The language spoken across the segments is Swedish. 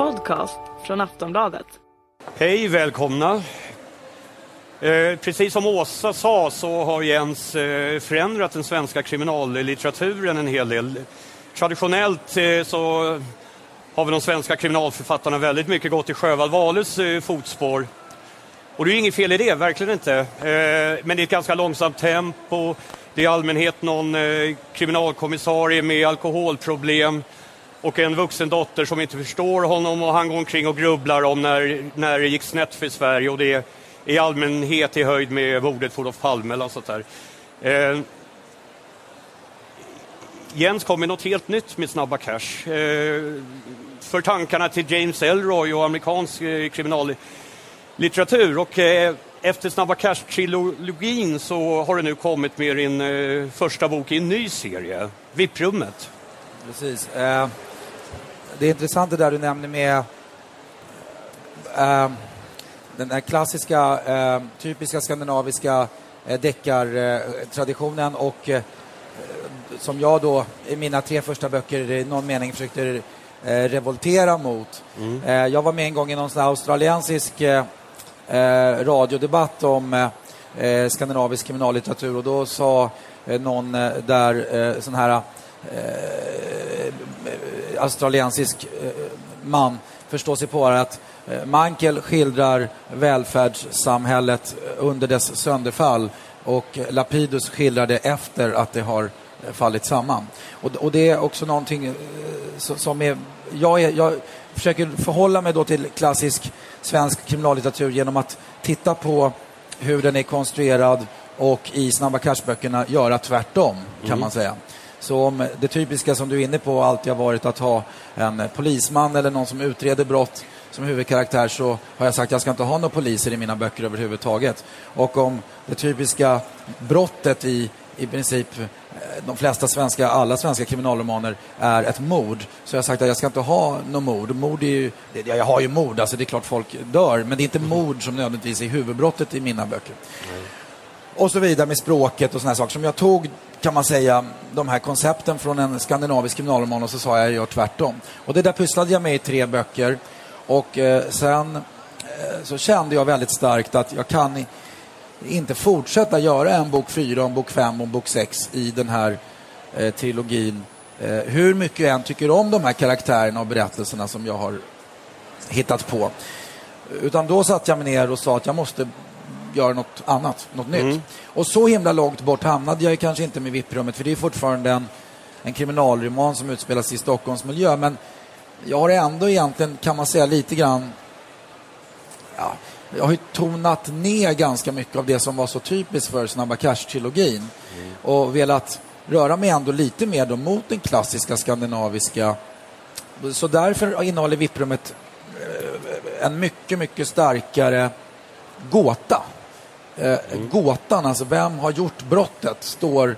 podcast från Aftonbladet. Hej, välkomna. Eh, precis som Åsa sa så har Jens eh, förändrat den svenska kriminallitteraturen en hel del. Traditionellt eh, så har vi de svenska kriminalförfattarna väldigt mycket gått i Sjöwall Wahlöös eh, fotspår. Och det är inget fel i det, verkligen inte. Eh, men det är ett ganska långsamt tempo. Det är i allmänhet någon eh, kriminalkommissarie med alkoholproblem och en vuxen dotter som inte förstår honom och han går omkring och grubblar om när, när det gick snett för Sverige och det är i allmänhet i höjd med mordet på Olof Palme eller sånt där. Eh, Jens kom med något helt nytt med Snabba Cash. Eh, för tankarna till James Elroy och amerikansk eh, kriminallitteratur. Och eh, efter Snabba Cash-trilogin så har du nu kommit med din eh, första bok i en ny serie, Vipprummet. Precis. Eh, det är intressant det där du nämner med eh, den här klassiska, eh, typiska skandinaviska eh, deckartraditionen och eh, som jag då i mina tre första böcker i någon mening försökte eh, revoltera mot. Mm. Eh, jag var med en gång i någon sån australiensisk radiodebatt om skandinavisk kriminallitteratur och då sa någon där, sån här australiensisk man förstår sig på att Mankel skildrar välfärdssamhället under dess sönderfall och Lapidus skildrar det efter att det har fallit samman. Och, och det är också någonting eh, som är... Jag, är, jag försöker förhålla mig då till klassisk svensk kriminallitteratur genom att titta på hur den är konstruerad och i Snabba Cash-böckerna göra tvärtom, kan mm. man säga. Så om det typiska som du är inne på alltid har varit att ha en polisman eller någon som utreder brott som huvudkaraktär så har jag sagt att jag ska inte ha några poliser i mina böcker överhuvudtaget. Och om det typiska brottet i i princip eh, de flesta svenska, alla svenska kriminalromaner är ett mord. Så jag har sagt att jag ska inte ha något mord. Mord är ju, jag har ju mord, alltså det är klart folk dör, men det är inte mord som nödvändigtvis är huvudbrottet i mina böcker. Nej. Och så vidare med språket och sådana saker som jag tog kan man säga, de här koncepten från en skandinavisk kriminalroman och så sa jag att jag gör tvärtom. Och det där pysslade jag med i tre böcker och eh, sen eh, så kände jag väldigt starkt att jag kan inte fortsätta göra en bok fyra, en bok fem och en bok sex i den här eh, trilogin. Eh, hur mycket jag än tycker om de här karaktärerna och berättelserna som jag har hittat på. Utan då satte jag mig ner och sa att jag måste göra något annat, något mm. nytt. Och så himla långt bort hamnade jag kanske inte med Vipprummet för det är fortfarande en, en kriminalroman som utspelas i Stockholms miljö. Men jag har ändå egentligen, kan man säga, lite grann ja, jag har ju tonat ner ganska mycket av det som var så typiskt för Snabba Cash-trilogin mm. och velat röra mig ändå lite mer då mot den klassiska skandinaviska. Så därför innehåller Vipprummet eh, en mycket, mycket starkare gåta. Eh. Gåtan, alltså vem har gjort brottet, står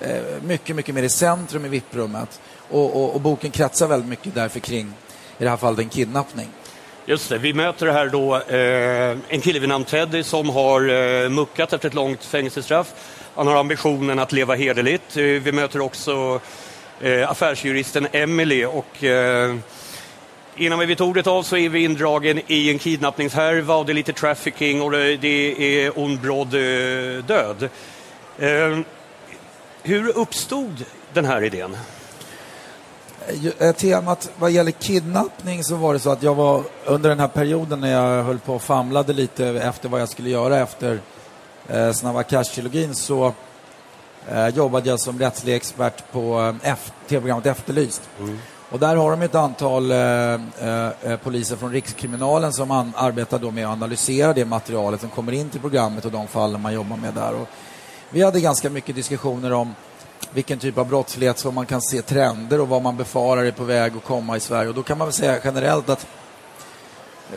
eh, mycket, mycket mer i centrum i Vipprummet. Och, och, och boken kretsar väldigt mycket därför kring, i det här fallet, en kidnappning. Just det, vi möter här då eh, en kille vid namn Teddy som har eh, muckat efter ett långt fängelsestraff. Han har ambitionen att leva hederligt. Eh, vi möter också eh, affärsjuristen Emily och eh, innan vi vet ordet av så är vi indragen i en kidnappningshärva och det är lite trafficking och det, är ond bråd eh, död. Eh, hur uppstod den här idén? Eh, temat vad gäller kidnappning så var det så att jag var under den här perioden när jag höll på och famlade lite efter vad jag skulle göra efter eh, Snabba Cash-trilogin så eh, jobbade jag som rättslig expert på eh, tv-programmet Efterlyst. Mm. Och där har de ett antal eh, eh, eh, poliser från Rikskriminalen som an, arbetar då med att analysera det materialet som kommer in till programmet och de fallen man jobbar med där. Och vi hade ganska mycket diskussioner om vilken typ av brottslighet som man kan se trender och vad man befarar är på väg att komma i Sverige. Och då kan man väl säga generellt att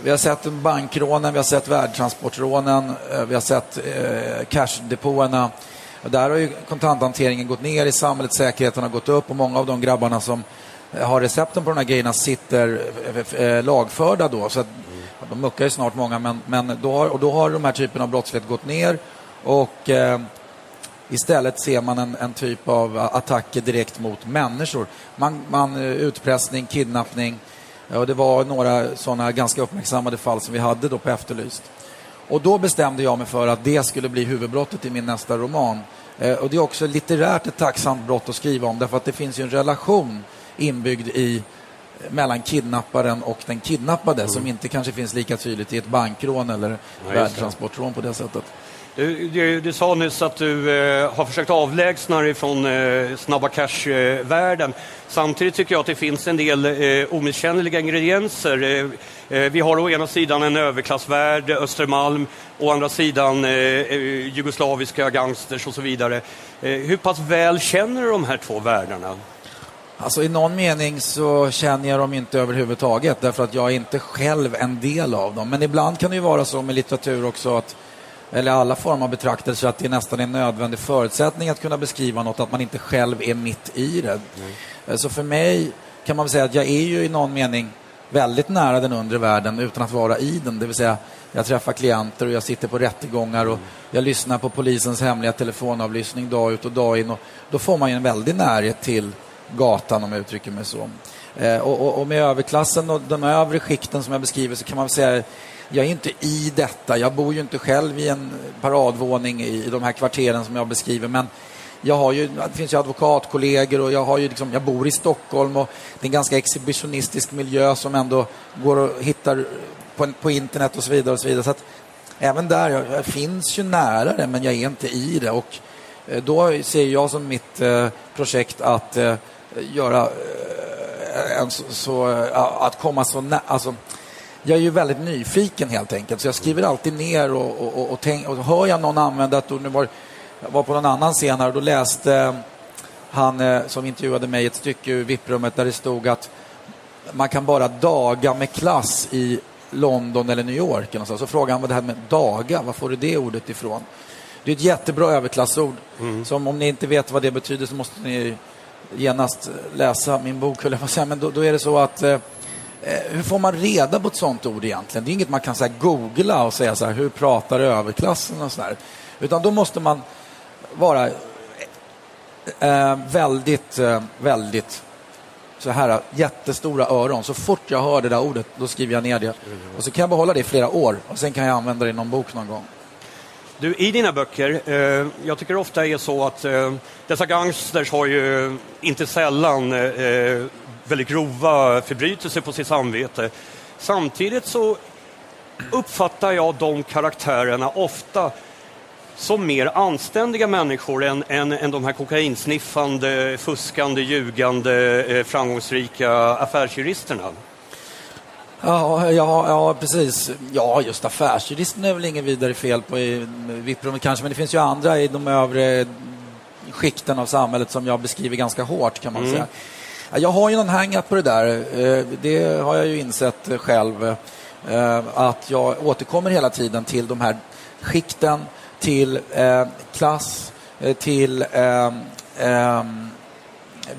vi har sett bankrånen, vi har sett värdetransportrånen, eh, vi har sett eh, cashdepåerna. Där har ju kontanthanteringen gått ner i samhället, säkerheten har gått upp och många av de grabbarna som har recepten på de här grejerna sitter eh, eh, lagförda då. Så att, de muckar ju snart många, men, men då, har, och då har de här typen av brottslighet gått ner och eh, Istället ser man en, en typ av attacker direkt mot människor. Man, man, eh, utpressning, kidnappning Och det var några sådana ganska uppmärksammade fall som vi hade då på Efterlyst. Och då bestämde jag mig för att det skulle bli huvudbrottet i min nästa roman. Eh, och det är också litterärt ett tacksamt brott att skriva om därför att det finns ju en relation inbyggd i mellan kidnapparen och den kidnappade mm. som inte kanske finns lika tydligt i ett bankrån eller värdetransportrån på det sättet. Du, du, du, sa nyss att du eh, har försökt avlägsna dig från eh, snabba cash-världen. Samtidigt tycker jag att det finns en del eh, omisskännliga ingredienser. Eh, eh, vi har å ena sidan en överklassvärld, Östermalm, å andra sidan eh, eh, jugoslaviska gangsters och så vidare. hur pass väl känner du de här två världarna? Alltså i någon mening så känner jag dem inte överhuvudtaget därför att jag är inte själv en del av dem. Men ibland kan det ju vara så med litteratur också att eller alla former av betraktelser att det är nästan en nödvändig förutsättning att kunna beskriva något, att man inte själv är mitt i det. Mm. Så för mig kan man säga att jag är ju i någon mening väldigt nära den undre världen utan att vara i den. Det vill säga, jag träffar klienter och jag sitter på rättegångar och jag lyssnar på polisens hemliga telefonavlyssning dag ut och dag in. Och då får man ju en väldig närhet till gatan om jag uttrycker mig så. Eh, och, och, och, med överklassen och de övre skikten som jag beskriver så kan man säga jag är inte i detta. Jag bor ju inte själv i en paradvåning i de här kvarteren som jag beskriver. Men jag har ju, det finns ju advokatkollegor och jag, har ju liksom, jag bor i Stockholm och det är en ganska exhibitionistisk miljö som ändå går och hittar på, på internet och så vidare. Och så vidare. Så att även där, jag, jag finns ju nära det men jag är inte i det. Och eh, då ser jag som mitt eh, projekt att eh, göra eh, en så, så, att komma så nära, alltså, jag är ju väldigt nyfiken helt enkelt, så jag skriver alltid ner och, och, och, och, tänk, och hör jag någon använda ord, nu var, var på någon annan scen här och då läste han eh, som intervjuade mig ett stycke ur VIP-rummet där det stod att man kan bara daga med klass i London eller New York. Och så. så frågade han vad det här med daga, var får du det ordet ifrån? Det är ett jättebra överklassord. Mm. Så om ni inte vet vad det betyder så måste ni genast läsa min bok, jag säga. Men då, då är det så att eh, Eh, hur får man reda på ett sånt ord egentligen? Det är inget man kan så här, googla och säga så här, hur pratar överklassen och så där. Utan då måste man vara eh, eh, väldigt, eh, väldigt så här jättestora öron. Så fort jag hör det där ordet, då skriver jag ner det. Och så kan jag behålla det i flera år och sen kan jag använda det i någon bok någon gång. Du, i dina böcker, eh, jag tycker ofta är så att eh, dessa gangsters har ju inte sällan eh, väldigt grova förbrytelser på sitt samvete. Samtidigt så uppfattar jag de karaktärerna ofta som mer anständiga människor än, än, än de här kokainsniffande, fuskande, ljugande, eh, framgångsrika affärsjuristerna. Ja, ja, ja, precis. Ja, just affärsjuristen är väl inget vidare fel på i VIP-rummet kanske, men det finns ju andra i de övre skikten av samhället som jag beskriver ganska hårt kan man mm. säga. Jag har ju någon hang-up på det där. Eh, det har jag ju insett själv. Eh, att jag återkommer hela tiden till de här skikten, till eh, klass, till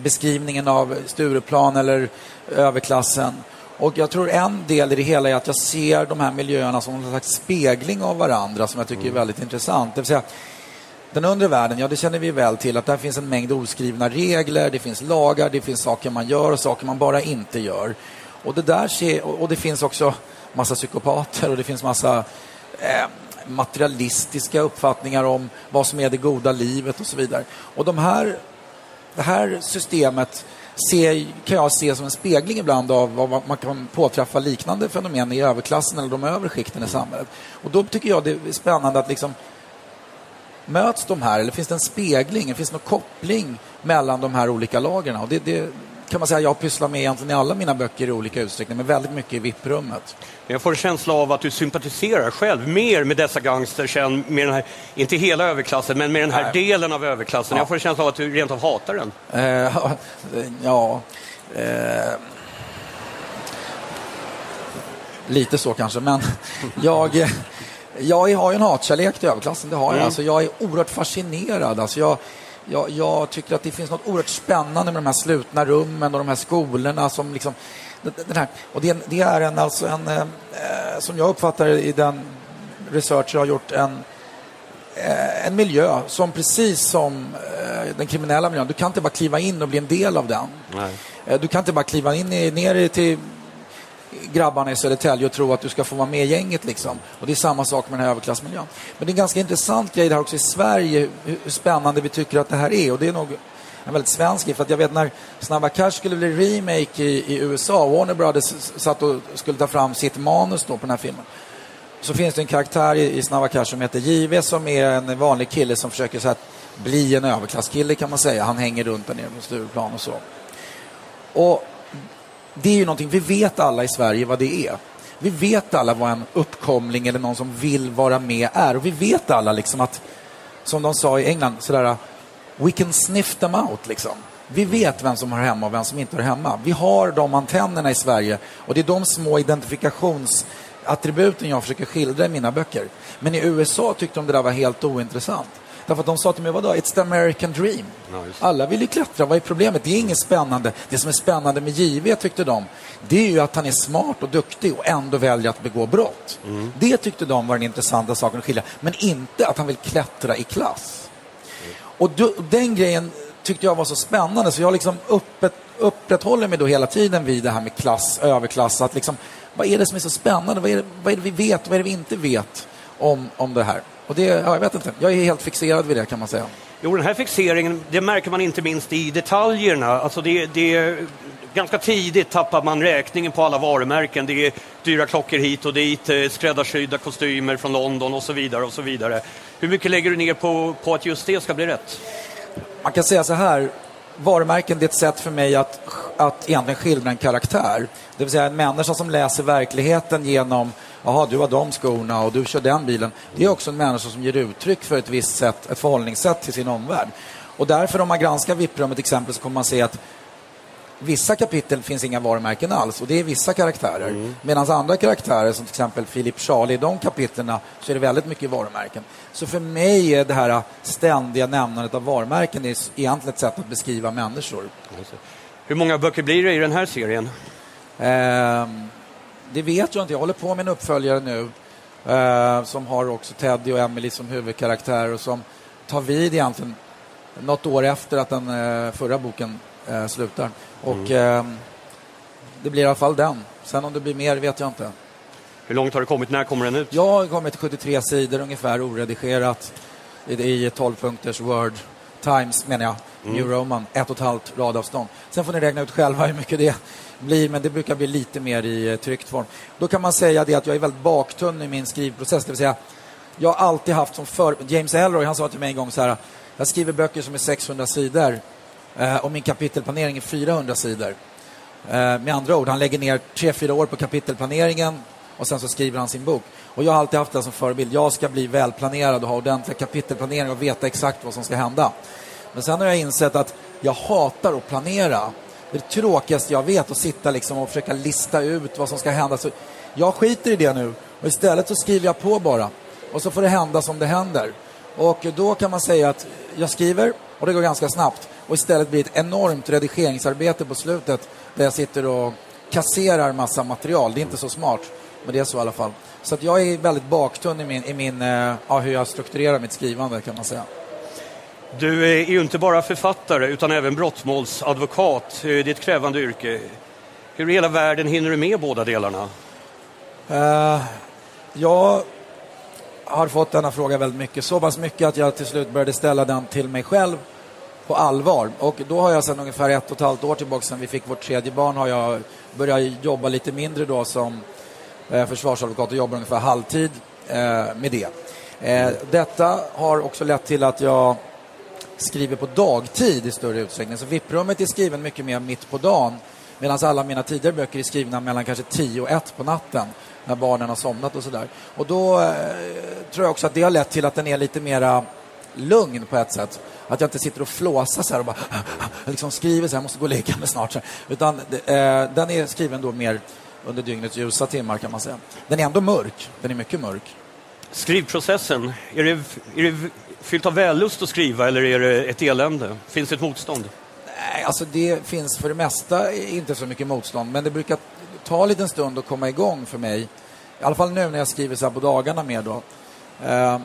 beskrivningen av Stureplan eller överklassen. Och jag tror en del i det hela är att jag ser de här miljöerna som en slags spegling av varandra som jag tycker är mm. väldigt intressant. Det vill säga, den undre världen, ja det känner vi väl till att där finns en mängd oskrivna regler, det finns lagar, det finns saker man gör och saker man bara inte gör. Och det, där och det finns också massa psykopater och det finns massa eh, materialistiska uppfattningar om vad som är det goda livet och så vidare. Och de här, det här systemet ser, kan jag se som en spegling ibland av vad man kan påträffa liknande fenomen i överklassen eller de övre skikten i samhället. Och då tycker jag det är spännande att liksom Möts de här eller finns det en spegling, finns det någon koppling mellan de här olika lagren? Och det, det kan man säga jag pysslar med egentligen i alla mina böcker i olika utsträckning, men väldigt mycket i VIP-rummet. Jag får en känsla av att du sympatiserar själv mer med dessa gangsters än med den här, inte hela överklassen, men med den här Nej. delen av överklassen. Ja. Jag får en känsla av att du rent av hatar den. Uh, ja... Uh, lite så kanske, men jag... Jag har ju en hatkärlek till överklassen, det har jag. Mm. Alltså, jag är oerhört fascinerad. Alltså, jag, jag, jag, tycker att det finns något oerhört spännande med de här slutna rummen och de här skolorna som liksom... Den här, och det, det är en, alltså en, eh, som jag uppfattar i den research jag har gjort, en, eh, en miljö som precis som eh, den kriminella miljön, du kan inte bara kliva in och bli en del av den. Nej. Eh, du kan inte bara kliva in i, ner till grabbarna i Södertälje och tro att du ska få vara med i gänget. Liksom. Och det är samma sak med den här överklassmiljön. Men det är en ganska intressant grej det här också i Sverige, hur spännande vi tycker att det här är. Och det är nog en väldigt svensk grej. För att jag vet när Snabba Cash skulle bli remake i, i USA, Warner Brothers satt och skulle ta fram sitt manus då på den här filmen. Så finns det en karaktär i, i Snabba Cash som heter JW, som är en vanlig kille som försöker så att bli en överklasskille kan man säga. Han hänger runt där nere på Stureplan och så. Och det är ju någonting, vi vet alla i Sverige vad det är. Vi vet alla vad en uppkomling eller någon som vill vara med är. Och vi vet alla liksom att, som de sa i England, sådär, we can sniff them out liksom. Vi vet vem som har hemma och vem som inte har hemma. Vi har de antennerna i Sverige och det är de små identifikationsattributen jag försöker skildra i mina böcker. Men i USA tyckte de det där var helt ointressant. Därför att de sa till mig, vadå, it's the American dream. Alla vill ju klättra, vad är problemet? Det är inget spännande. Det som är spännande med JV, tyckte de, det är ju att han är smart och duktig och ändå väljer att begå brott. Mm. Det tyckte de var den intressanta saken att skilja. Men inte att han vill klättra i klass. Mm. Och den grejen tyckte jag var så spännande så jag liksom upprätt, upprätthåller mig då hela tiden vid det här med klass, överklass. Att liksom, vad är det som är så spännande? Vad är det, vad är det vi vet? Vad är det vi inte vet om, om det här? Och det, ja, jag vet inte, jag är helt fixerad vid det kan man säga. Jo, den här fixeringen, det märker man inte minst i detaljerna. Alltså det, det, ganska tidigt tappar man räkningen på alla varumärken. Det är dyra klockor hit och dit, eh, skräddarsydda kostymer från London och så vidare. och så vidare. Hur mycket lägger du ner på, på att just det ska bli rätt? Man kan säga så här, varumärken det är ett sätt för mig att, att egentligen skildra en karaktär. Det vill säga en människa som läser verkligheten genom jaha, du har de skorna och du kör den bilen. Det är också en människa som ger uttryck för ett visst sätt, ett förhållningssätt till sin omvärld. Och därför om man granskar VIP-rummet exempel så kommer man se att vissa kapitel finns inga varumärken alls och det är vissa karaktärer. Mm. Medan andra karaktärer som till exempel Philip Charlie, i de kapitlerna så är det väldigt mycket varumärken. Så för mig är det här ständiga nämnandet av varumärken är egentligen ett sätt att beskriva människor. Hur många böcker blir det i den här serien? Um, det vet jag inte. Jag håller på med en uppföljare nu eh, som har också Teddy och Emily som huvudkaraktär och som tar vid egentligen något år efter att den eh, förra boken eh, slutar. Och mm. Ehm, det blir i alla fall den. Sen om det blir mer vet jag inte. Hur långt har du kommit? När kommer den ut? Jag har kommit till 73 sidor ungefär oredigerat i, i 12 punkters Word Times menar jag, mm. New Roman, ett och ett halvt radavstånd. Sen får ni räkna ut själva hur mycket det blir, men det brukar bli lite mer i eh, tryckt form. Då kan man säga det att jag är väldigt baktunn i min skrivprocess, det vill säga jag har alltid haft som för... James Elroy, han sa till mig en gång så här, jag skriver böcker som är 600 sidor eh, och min kapitelplanering är 400 sidor. Eh, med andra ord, han lägger ner 3-4 år på kapitelplaneringen och sen så skriver han sin bok. Och jag har alltid haft det som förebild. Jag ska bli välplanerad och ha ordentlig kapitelplanering och veta exakt vad som ska hända. Men sen har jag insett att jag hatar att planera det tråkigaste jag vet att sitta liksom och försöka lista ut vad som ska hända. Så jag skiter i det nu och istället så skriver jag på bara. Och så får det hända som det händer. Och då kan man säga att jag skriver och det går ganska snabbt. Och istället blir det ett enormt redigeringsarbete på slutet där jag sitter och kasserar massa material. Det är inte så smart, men det är så i alla fall. Så att jag är väldigt baktunn i, min, i min, eh, ja, hur jag strukturerar mitt skrivande kan man säga. Du är ju inte bara författare utan även brottmålsadvokat. Det är ett krävande yrke. Hur i hela världen hinner du med båda delarna? Uh, jag har fått denna fråga väldigt mycket. Så pass mycket att jag till slut började ställa den till mig själv på allvar. Och då har jag sedan ungefär ett och ett halvt år tillbaka, sedan vi fick vårt tredje barn, har jag börjat jobba lite mindre då som eh, Eh, försvarsadvokat och jobbar ungefär halvtid eh, med det. Eh, detta har också lett till att jag skriver på dagtid i större utsträckning. Så VIP-rummet är skriven mycket mer mitt på dagen medan alla mina tidigare böcker är skrivna mellan kanske 10 och 1 på natten när barnen har somnat och sådär. Och då eh, tror jag också att det har lett till att den är lite mera lugn på ett sätt. Att jag inte sitter och flåsar så här och bara liksom skriver så här, jag måste gå och lägga mig snart. Utan eh, den är skriven då mer under dygnets ljusa timmar kan man säga. Den är ändå mörk, den är mycket mörk. Skrivprocessen, är det, är det fyllt av vällust att skriva eller är det ett elände? Finns det ett motstånd? Nej, alltså det finns för det mesta inte så mycket motstånd, men det brukar ta en liten stund att komma igång för mig. I alla fall nu när jag skriver så här på dagarna mer då. Eh,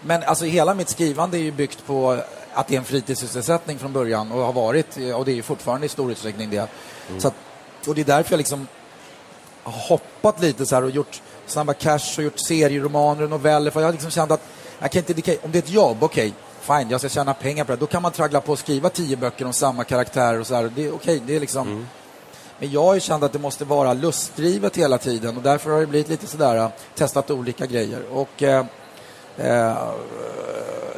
men alltså hela mitt skrivande är ju byggt på att det är en fritidssysselsättning från början och har varit, och det är ju fortfarande i stor utsträckning det. Mm. Så att, och det är därför jag liksom hoppat lite så här och gjort Snabba Cash och gjort serieromaner och noveller. För jag har liksom känt att jag kan inte, om det är ett jobb, okej, okay, fine, jag ska tjäna pengar på det. Då kan man traggla på och skriva tio böcker om samma karaktärer och så här. Det är okej, okay, det är liksom... Mm. Men jag har ju känt att det måste vara lustdrivet hela tiden och därför har det blivit lite sådär, testat olika grejer. Och, eh, eh,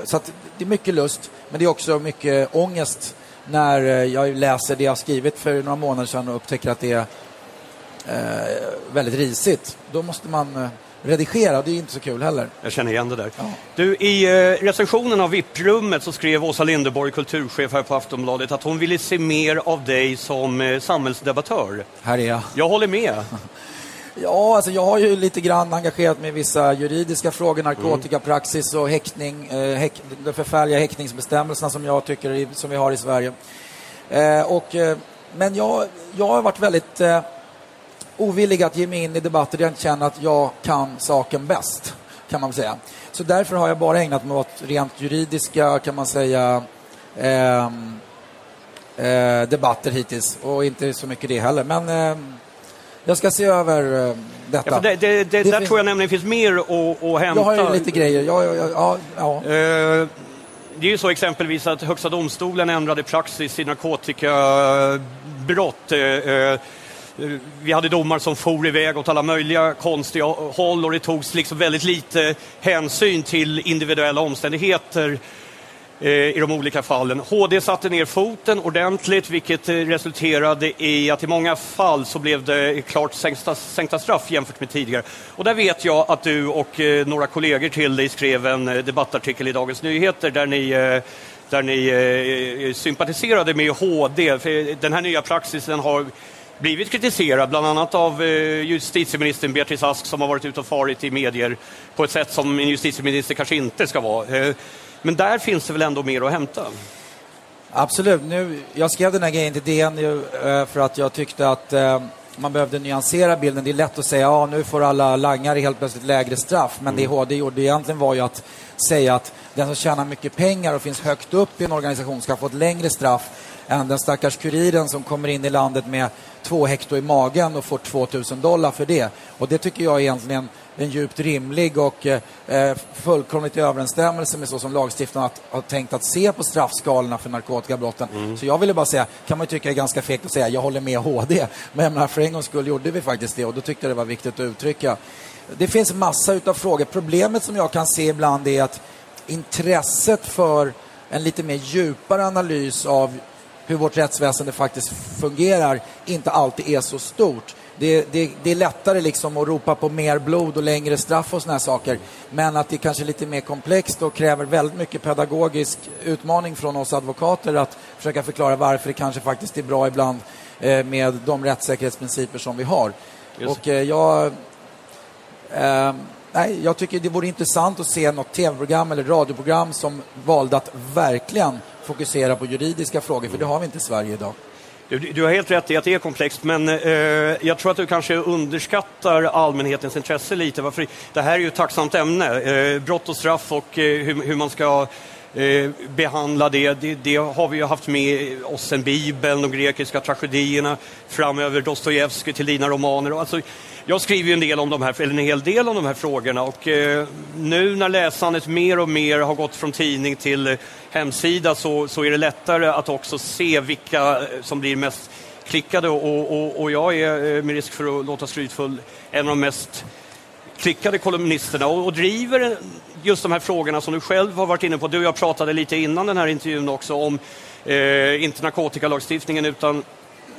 så det är mycket lust, men det är också mycket ångest när jag läser det jag skrivit för några månader sedan och upptäcker att det är väldigt risigt. Då måste man eh, redigera, det är inte så kul heller. Jag känner igen det där. Ja. Du, I eh, recensionen av VIP-rummet så skrev Åsa Linderborg, kulturchef här på Aftonbladet, att hon ville se mer av dig som eh, samhällsdebattör. Här är jag. Jag håller med. Ja, alltså jag har ju lite grann engagerat mig i vissa juridiska frågor, narkotikapraxis och häktning, eh, häck, de förfärliga häktningsbestämmelserna som jag tycker som vi har i Sverige. Eh, och, eh, men jag, jag har varit väldigt eh, ovillig att ge mig in i debatter där jag inte känner att jag kan saken bäst, kan man säga. Så därför har jag bara ägnat mig åt rent juridiska, kan man säga, ehm, eh, debatter hittills och inte så mycket det heller. Men ehm, jag ska se över uh, detta. Ja, det, det, det, där finns... tror jag nämligen finns mer att, att hämta. Jag har ju lite grejer. Ja, ja, ja, ja. Uh, det är ju så exempelvis att Högsta domstolen ändrade praxis i narkotikabrott. Vi hade domar som for iväg åt alla möjliga konstiga håll och det togs liksom väldigt lite hänsyn till individuella omständigheter eh, i de olika fallen. HD satte ner foten ordentligt vilket eh, resulterade i att i många fall så blev det klart sänkta, sänkta straff jämfört med tidigare. Och där vet jag att du och eh, några kollegor till dig skrev en debattartikel i Dagens Nyheter där ni där ni sympatiserade med HD. För den här nya praxisen har blivit kritiserad, bland annat av justitieministern Beatrice Ask som har varit ute och farit i medier på ett sätt som en justitieminister kanske inte ska vara. Men där finns det väl ändå mer att hämta? Absolut. Nu, jag skrev den här grejen till DN eh, för att jag tyckte att eh, man behövde nyansera bilden. Det är lätt att säga ja, nu får alla langare helt plötsligt lägre straff. Men mm. det HD gjorde egentligen var ju att säga att den som tjänar mycket pengar och finns högt upp i en organisation ska få ett längre straff än den stackars kuriren som kommer in i landet med två hekto i magen och får 2000 dollar för det. Och det tycker jag egentligen en djupt rimlig och eh, fullkomligt i överensstämmelse med så som lagstiftarna har tänkt att se på straffskalorna för narkotikabrotten. Mm. Så jag ville bara säga, kan man tycka är ganska fegt att säga, jag håller med HD. Men menar, för en gångs skull gjorde vi faktiskt det och då tyckte jag det var viktigt att uttrycka. Det finns massa utav frågor. Problemet som jag kan se ibland är att intresset för en lite mer djupare analys av hur vårt rättsväsende faktiskt fungerar inte alltid är så stort det, det, det, är lättare liksom att ropa på mer blod och längre straff och såna här saker. Men att det kanske är lite mer komplext och kräver väldigt mycket pedagogisk utmaning från oss advokater att försöka förklara varför det kanske faktiskt är bra ibland eh, med de rättssäkerhetsprinciper som vi har. Just. Och eh, jag... Eh, nej, jag tycker det vore intressant att se något tv-program eller radioprogram som valde att verkligen fokusera på juridiska frågor, för det har vi inte i Sverige idag. Du, du, har helt rätt i att det är komplext, men eh, jag tror att du kanske underskattar allmänhetens intresse lite. Varför? Det här är ju ett tacksamt ämne. Eh, brott och straff och eh, hur, hur, man ska eh, behandla det. det. det. har vi ju haft med oss sen Bibeln, de grekiska tragedierna, framöver Dostojevskij till dina romaner. Alltså, jag skriver ju en, del om de här, eller en hel del om de här frågorna och eh, nu när läsandet mer och mer har gått från tidning till eh, hemsida så, så är det lättare att också se vilka eh, som blir mest klickade. Och, och, och jag är, eh, med risk för att låta skrytfull, en av de mest klickade kolumnisterna. Och, och, driver just de här frågorna som du själv har varit inne på. Du och jag pratade lite innan den här intervjun också om, eh, inte narkotikalagstiftningen utan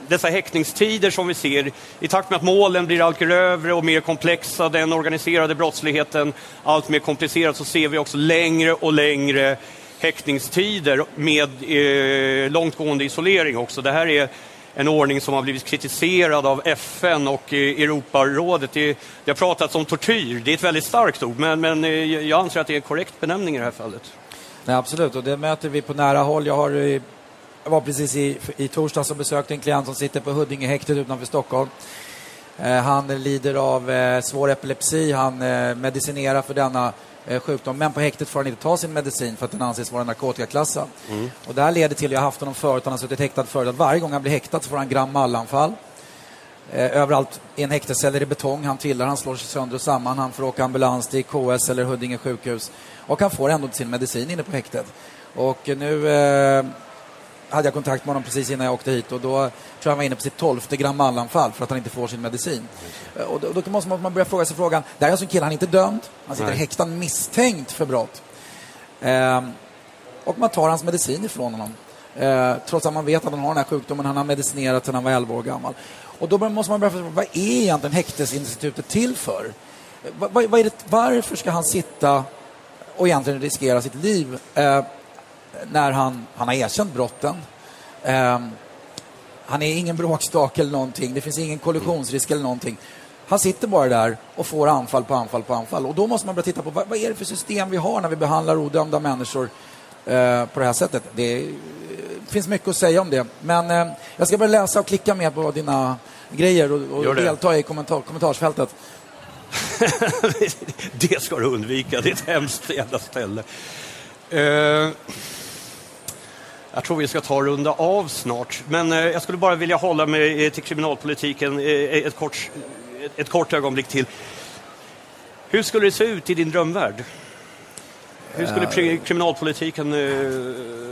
dessa häktningstider som vi ser, i takt med att målen blir allt grövre och mer komplexa, den organiserade brottsligheten allt mer komplicerad, så ser vi också längre och längre häktningstider med eh, långtgående isolering också. Det här är en ordning som har blivit kritiserad av FN och eh, Europarådet. Det, det har pratats om tortyr, det är ett väldigt starkt ord, men, men eh, jag anser att det är en korrekt benämning i det här fallet. Nej, absolut, och det möter vi på nära håll. Jag har eh, jag var precis i, i torsdags och besökte en klient som sitter på Huddingehäktet utanför Stockholm. Eh, han lider av eh, svår epilepsi, han eh, medicinerar för denna sjukdom, men på häktet får han inte ta sin medicin för att den anses vara narkotikaklassad. Mm. Och det här leder till, jag har haft honom förut, han har suttit häktad förut, att varje gång han blir häktad så får han gram mallanfall. Eh, överallt i en häktescell är det betong. Han trillar, han slår sig sönder och samman. Han får åka ambulans till KS eller Huddinge sjukhus. Och han får ändå sin medicin inne på häktet. Och nu eh, hade jag kontakt med honom precis innan jag åkte hit och då tror jag han var inne på sitt tolfte gramallanfall för att han inte får sin medicin. Eh, och då, då måste man börja fråga sig frågan, det här är alltså en kille, han är inte dömd, han sitter Nej. häktad misstänkt för brott. Eh, och man tar hans medicin ifrån honom. Eh, trots att man vet att han har den här sjukdomen, han har medicinerat sedan han var 11 år gammal. Och då måste man börja fråga, vad är egentligen häktesinstitutet till för? Va, vad är det, varför ska han sitta och egentligen riskera sitt liv eh, när han, han har erkänt brotten? Eh, han är ingen bråkstake eller någonting, det finns ingen kollisionsrisk eller någonting. Han sitter bara där och får anfall på anfall på anfall. Och då måste man börja titta på vad, vad är det för system vi har när vi behandlar odömda människor eh, på det här sättet. Det finns mycket att säga om det. Men eh, jag ska börja läsa och klicka mer på dina grejer och, och delta i kommentar, kommentarsfältet. det ska du undvika, det är ett hemskt jävla ställe. Uh, jag tror vi ska ta och runda av snart, men uh, jag skulle bara vilja hålla mig till kriminalpolitiken uh, ett, kort, ett, ett kort ögonblick till. Hur skulle det se ut i din drömvärld? Hur skulle kriminalpolitiken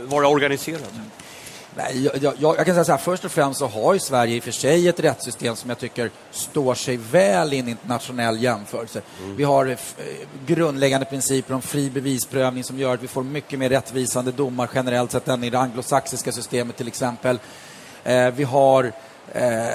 vara organiserad? Nej, jag, jag, jag, kan säga så här, först och främst så har ju Sverige i och för sig ett rättssystem som jag tycker står sig väl i en internationell jämförelse. Mm. Vi har eh, grundläggande principer om fri bevisprövning som gör att vi får mycket mer rättvisande domar generellt sett än i det anglosaxiska systemet till exempel. Eh, vi har eh,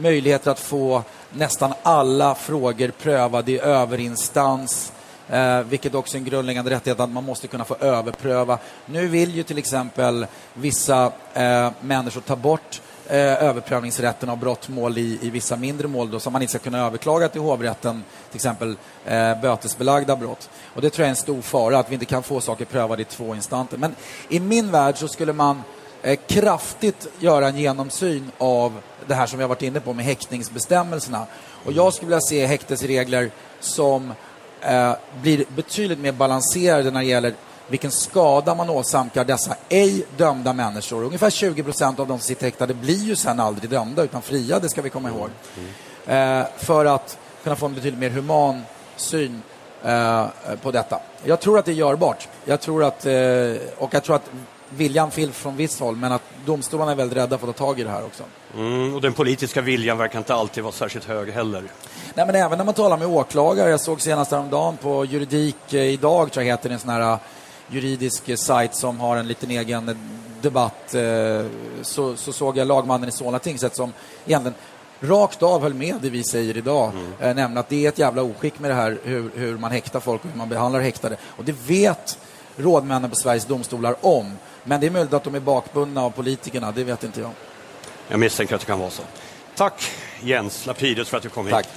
möjligheter att få nästan alla frågor prövade i överinstans eh, vilket också är en grundläggande rättighet att man måste kunna få överpröva. Nu vill ju till exempel vissa eh, människor ta bort eh, överprövningsrätten av brottmål i, i vissa mindre mål då, som man inte ska kunna överklaga till hovrätten, till exempel eh, bötesbelagda brott. Och det tror jag är en stor fara, att vi inte kan få saker prövade i två instanser. Men i min värld så skulle man eh, kraftigt göra en genomsyn av det här som vi har varit inne på med häktningsbestämmelserna. Och jag skulle vilja se häktesregler som eh, blir betydligt mer balanserade när det gäller vilken skada man åsamkar dessa ej dömda människor. Ungefär 20 procent av de som sitter häktade blir ju sen aldrig dömda utan fria, det ska vi komma ihåg. Eh, för att kunna få en betydligt mer human syn eh, på detta. Jag tror att det är görbart. Jag tror att, eh, och jag tror att viljan finns från visst håll, men att domstolarna är väldigt rädda för att ta tag i det här också. Mm, och den politiska viljan verkar inte alltid vara särskilt hög heller. Nej, men även när man talar med åklagare. Jag såg senast häromdagen på Juridik eh, idag, tror jag heter en sån här eh, juridisk eh, sajt som har en liten egen debatt. Så, så såg jag lagmannen i Solna tingsrätt som egentligen rakt av höll med det vi säger idag, mm. nämligen att det är ett jävla oskick med det här hur, hur man häktar folk och hur man behandlar häktade. Och det vet rådmännen på Sveriges domstolar om. Men det är möjligt att de är bakbundna av politikerna, det vet inte jag. Jag misstänker att det kan vara så. Tack Jens Lapidus för att du kom hit. Tack.